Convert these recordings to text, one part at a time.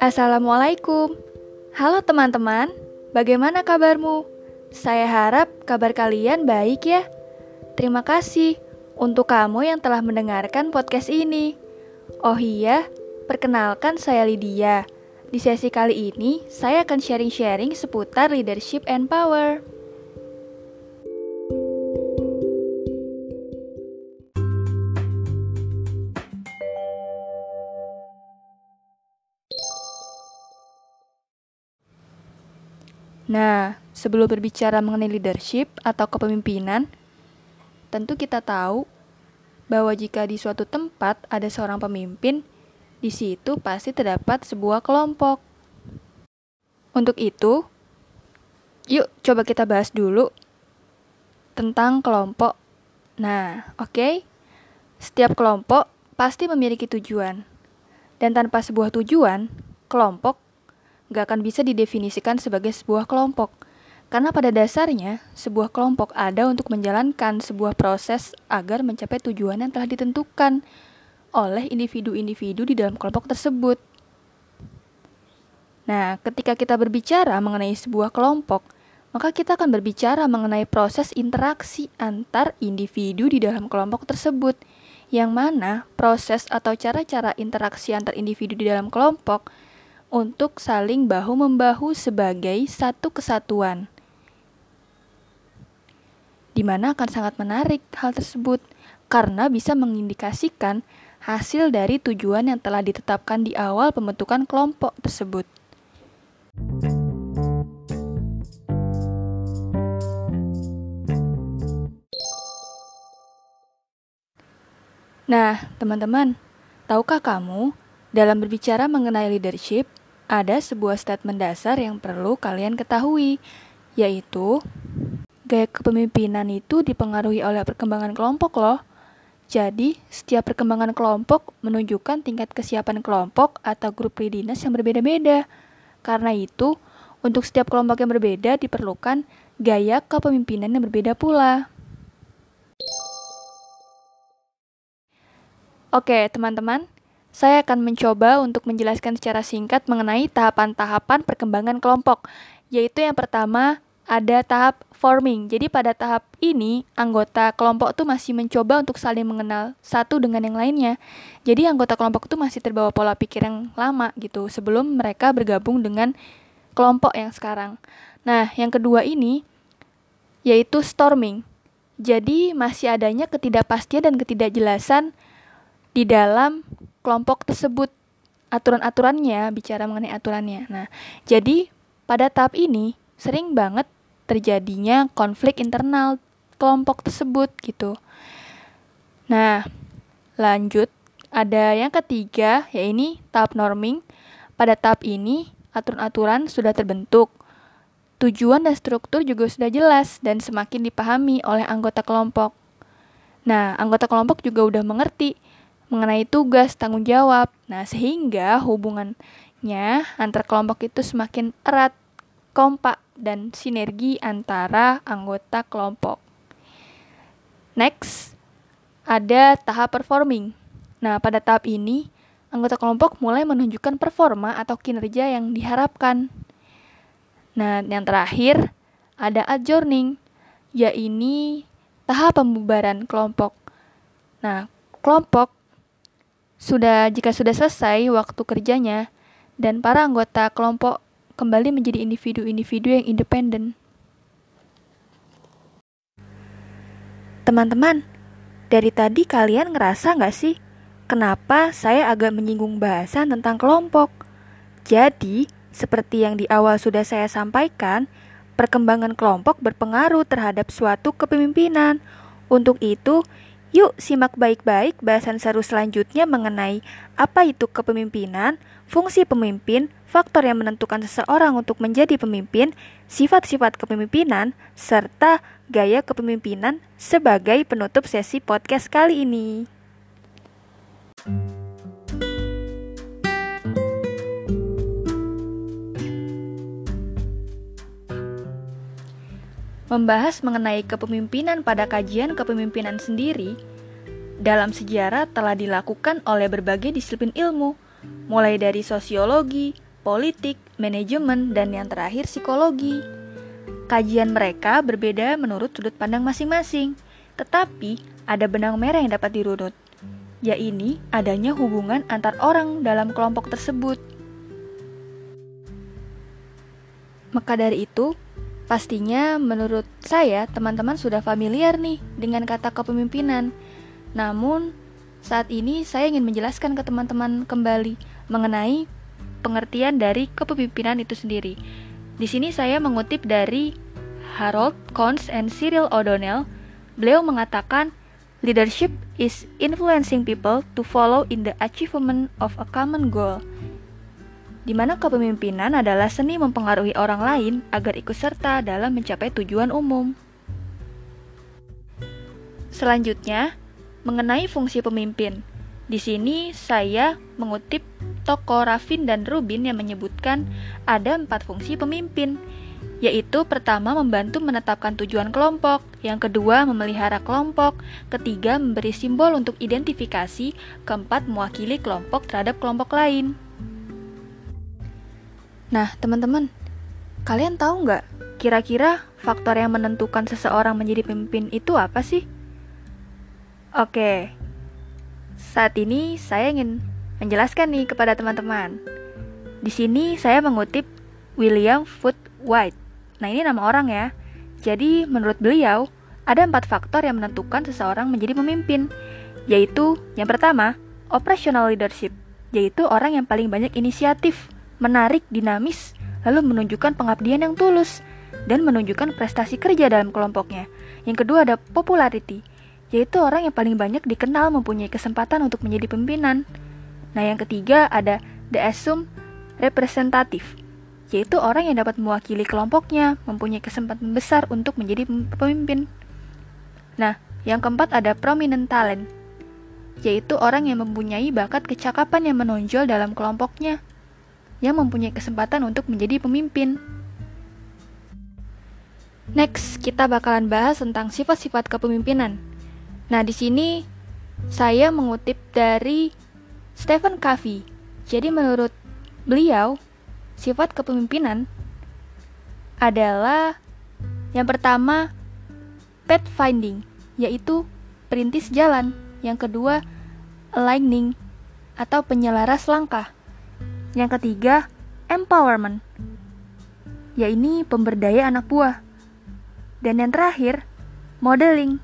Assalamualaikum. Halo teman-teman, bagaimana kabarmu? Saya harap kabar kalian baik ya. Terima kasih untuk kamu yang telah mendengarkan podcast ini. Oh iya, perkenalkan saya Lydia. Di sesi kali ini, saya akan sharing-sharing seputar leadership and power. Nah, sebelum berbicara mengenai leadership atau kepemimpinan, tentu kita tahu bahwa jika di suatu tempat ada seorang pemimpin, di situ pasti terdapat sebuah kelompok. Untuk itu, yuk coba kita bahas dulu tentang kelompok. Nah, oke. Okay? Setiap kelompok pasti memiliki tujuan. Dan tanpa sebuah tujuan, kelompok gak akan bisa didefinisikan sebagai sebuah kelompok. Karena pada dasarnya, sebuah kelompok ada untuk menjalankan sebuah proses agar mencapai tujuan yang telah ditentukan oleh individu-individu di dalam kelompok tersebut. Nah, ketika kita berbicara mengenai sebuah kelompok, maka kita akan berbicara mengenai proses interaksi antar individu di dalam kelompok tersebut, yang mana proses atau cara-cara interaksi antar individu di dalam kelompok untuk saling bahu-membahu sebagai satu kesatuan. Di mana akan sangat menarik hal tersebut karena bisa mengindikasikan hasil dari tujuan yang telah ditetapkan di awal pembentukan kelompok tersebut. Nah, teman-teman, tahukah kamu dalam berbicara mengenai leadership, ada sebuah statement dasar yang perlu kalian ketahui, yaitu gaya kepemimpinan itu dipengaruhi oleh perkembangan kelompok loh. Jadi, setiap perkembangan kelompok menunjukkan tingkat kesiapan kelompok atau grup readiness yang berbeda-beda. Karena itu, untuk setiap kelompok yang berbeda diperlukan gaya kepemimpinan yang berbeda pula. Oke, teman-teman, saya akan mencoba untuk menjelaskan secara singkat mengenai tahapan-tahapan perkembangan kelompok, yaitu yang pertama ada tahap forming. Jadi pada tahap ini anggota kelompok tuh masih mencoba untuk saling mengenal satu dengan yang lainnya. Jadi anggota kelompok itu masih terbawa pola pikir yang lama gitu sebelum mereka bergabung dengan kelompok yang sekarang. Nah, yang kedua ini yaitu storming. Jadi masih adanya ketidakpastian dan ketidakjelasan di dalam kelompok tersebut aturan-aturannya bicara mengenai aturannya. Nah, jadi pada tahap ini sering banget terjadinya konflik internal kelompok tersebut gitu. Nah, lanjut ada yang ketiga yaitu tahap norming. Pada tahap ini aturan-aturan sudah terbentuk. Tujuan dan struktur juga sudah jelas dan semakin dipahami oleh anggota kelompok. Nah, anggota kelompok juga udah mengerti mengenai tugas tanggung jawab. Nah, sehingga hubungannya antar kelompok itu semakin erat, kompak, dan sinergi antara anggota kelompok. Next, ada tahap performing. Nah, pada tahap ini, anggota kelompok mulai menunjukkan performa atau kinerja yang diharapkan. Nah, yang terakhir, ada adjourning, yaitu tahap pembubaran kelompok. Nah, kelompok sudah jika sudah selesai waktu kerjanya dan para anggota kelompok kembali menjadi individu-individu yang independen. Teman-teman, dari tadi kalian ngerasa nggak sih kenapa saya agak menyinggung bahasan tentang kelompok? Jadi, seperti yang di awal sudah saya sampaikan, perkembangan kelompok berpengaruh terhadap suatu kepemimpinan. Untuk itu, Yuk simak baik-baik bahasan seru selanjutnya mengenai apa itu kepemimpinan, fungsi pemimpin, faktor yang menentukan seseorang untuk menjadi pemimpin, sifat-sifat kepemimpinan, serta gaya kepemimpinan sebagai penutup sesi podcast kali ini. Membahas mengenai kepemimpinan pada kajian kepemimpinan sendiri, dalam sejarah telah dilakukan oleh berbagai disiplin ilmu, mulai dari sosiologi, politik, manajemen, dan yang terakhir psikologi. Kajian mereka berbeda menurut sudut pandang masing-masing, tetapi ada benang merah yang dapat dirunut, yaitu adanya hubungan antar orang dalam kelompok tersebut. Maka dari itu, pastinya menurut saya teman-teman sudah familiar nih dengan kata kepemimpinan. Namun, saat ini saya ingin menjelaskan ke teman-teman kembali mengenai pengertian dari kepemimpinan itu sendiri. Di sini saya mengutip dari Harold Kohns and Cyril O'Donnell. Beliau mengatakan, leadership is influencing people to follow in the achievement of a common goal. Di mana kepemimpinan adalah seni mempengaruhi orang lain agar ikut serta dalam mencapai tujuan umum. Selanjutnya, mengenai fungsi pemimpin. Di sini saya mengutip toko Raffin dan Rubin yang menyebutkan ada empat fungsi pemimpin, yaitu pertama membantu menetapkan tujuan kelompok, yang kedua memelihara kelompok, ketiga memberi simbol untuk identifikasi, keempat mewakili kelompok terhadap kelompok lain. Nah, teman-teman, kalian tahu nggak kira-kira faktor yang menentukan seseorang menjadi pemimpin itu apa sih? Oke, saat ini saya ingin menjelaskan nih kepada teman-teman. Di sini saya mengutip William Foot White. Nah ini nama orang ya. Jadi menurut beliau ada empat faktor yang menentukan seseorang menjadi pemimpin, yaitu yang pertama operational leadership, yaitu orang yang paling banyak inisiatif, menarik, dinamis, lalu menunjukkan pengabdian yang tulus dan menunjukkan prestasi kerja dalam kelompoknya. Yang kedua ada popularity, yaitu orang yang paling banyak dikenal mempunyai kesempatan untuk menjadi pimpinan. Nah, yang ketiga ada the assume representatif, yaitu orang yang dapat mewakili kelompoknya, mempunyai kesempatan besar untuk menjadi pemimpin. Nah, yang keempat ada prominent talent, yaitu orang yang mempunyai bakat kecakapan yang menonjol dalam kelompoknya, yang mempunyai kesempatan untuk menjadi pemimpin. Next, kita bakalan bahas tentang sifat-sifat kepemimpinan. Nah, di sini saya mengutip dari Stephen Covey. Jadi menurut beliau, sifat kepemimpinan adalah yang pertama pathfinding, yaitu perintis jalan. Yang kedua, aligning atau penyelaras langkah. Yang ketiga, empowerment, yaitu pemberdaya anak buah. Dan yang terakhir, modeling,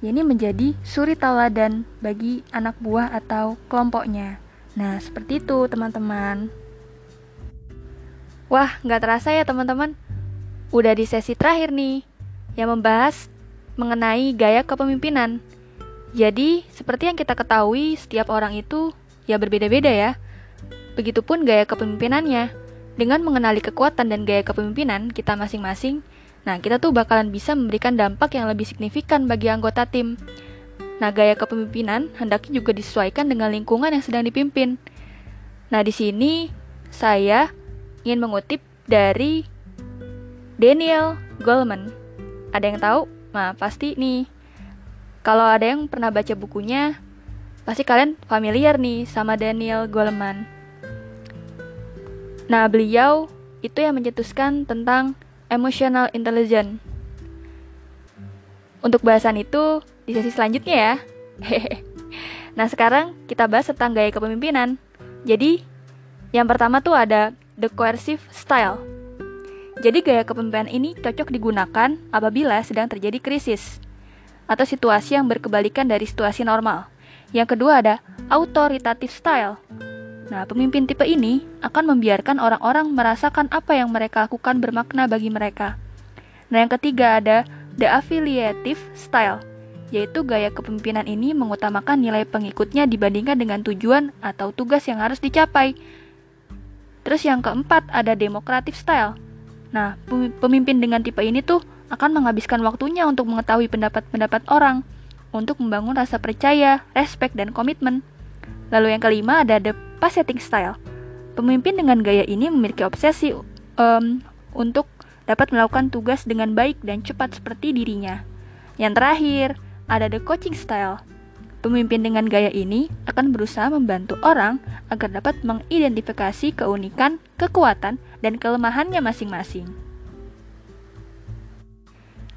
ini menjadi suri tauladan bagi anak buah atau kelompoknya. Nah, seperti itu teman-teman. Wah, nggak terasa ya teman-teman. Udah di sesi terakhir nih, yang membahas mengenai gaya kepemimpinan. Jadi, seperti yang kita ketahui, setiap orang itu ya berbeda-beda ya. Begitupun gaya kepemimpinannya. Dengan mengenali kekuatan dan gaya kepemimpinan kita masing-masing, Nah, kita tuh bakalan bisa memberikan dampak yang lebih signifikan bagi anggota tim. Nah, gaya kepemimpinan hendaknya juga disesuaikan dengan lingkungan yang sedang dipimpin. Nah, di sini saya ingin mengutip dari Daniel Goleman. Ada yang tahu? Nah, pasti nih. Kalau ada yang pernah baca bukunya, pasti kalian familiar nih sama Daniel Goleman. Nah, beliau itu yang mencetuskan tentang emotional intelligence. Untuk bahasan itu di sesi selanjutnya ya. nah, sekarang kita bahas tentang gaya kepemimpinan. Jadi, yang pertama tuh ada the coercive style. Jadi gaya kepemimpinan ini cocok digunakan apabila sedang terjadi krisis atau situasi yang berkebalikan dari situasi normal. Yang kedua ada authoritative style. Nah, pemimpin tipe ini akan membiarkan orang-orang merasakan apa yang mereka lakukan bermakna bagi mereka. Nah, yang ketiga ada the affiliative style, yaitu gaya kepemimpinan ini mengutamakan nilai pengikutnya dibandingkan dengan tujuan atau tugas yang harus dicapai. Terus yang keempat ada democratic style. Nah, pemimpin dengan tipe ini tuh akan menghabiskan waktunya untuk mengetahui pendapat-pendapat orang, untuk membangun rasa percaya, respect, dan komitmen. Lalu yang kelima ada the tanpa setting style. Pemimpin dengan gaya ini memiliki obsesi um, untuk dapat melakukan tugas dengan baik dan cepat seperti dirinya. Yang terakhir, ada the coaching style. Pemimpin dengan gaya ini akan berusaha membantu orang agar dapat mengidentifikasi keunikan, kekuatan, dan kelemahannya masing-masing.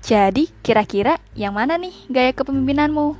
Jadi, kira-kira yang mana nih gaya kepemimpinanmu?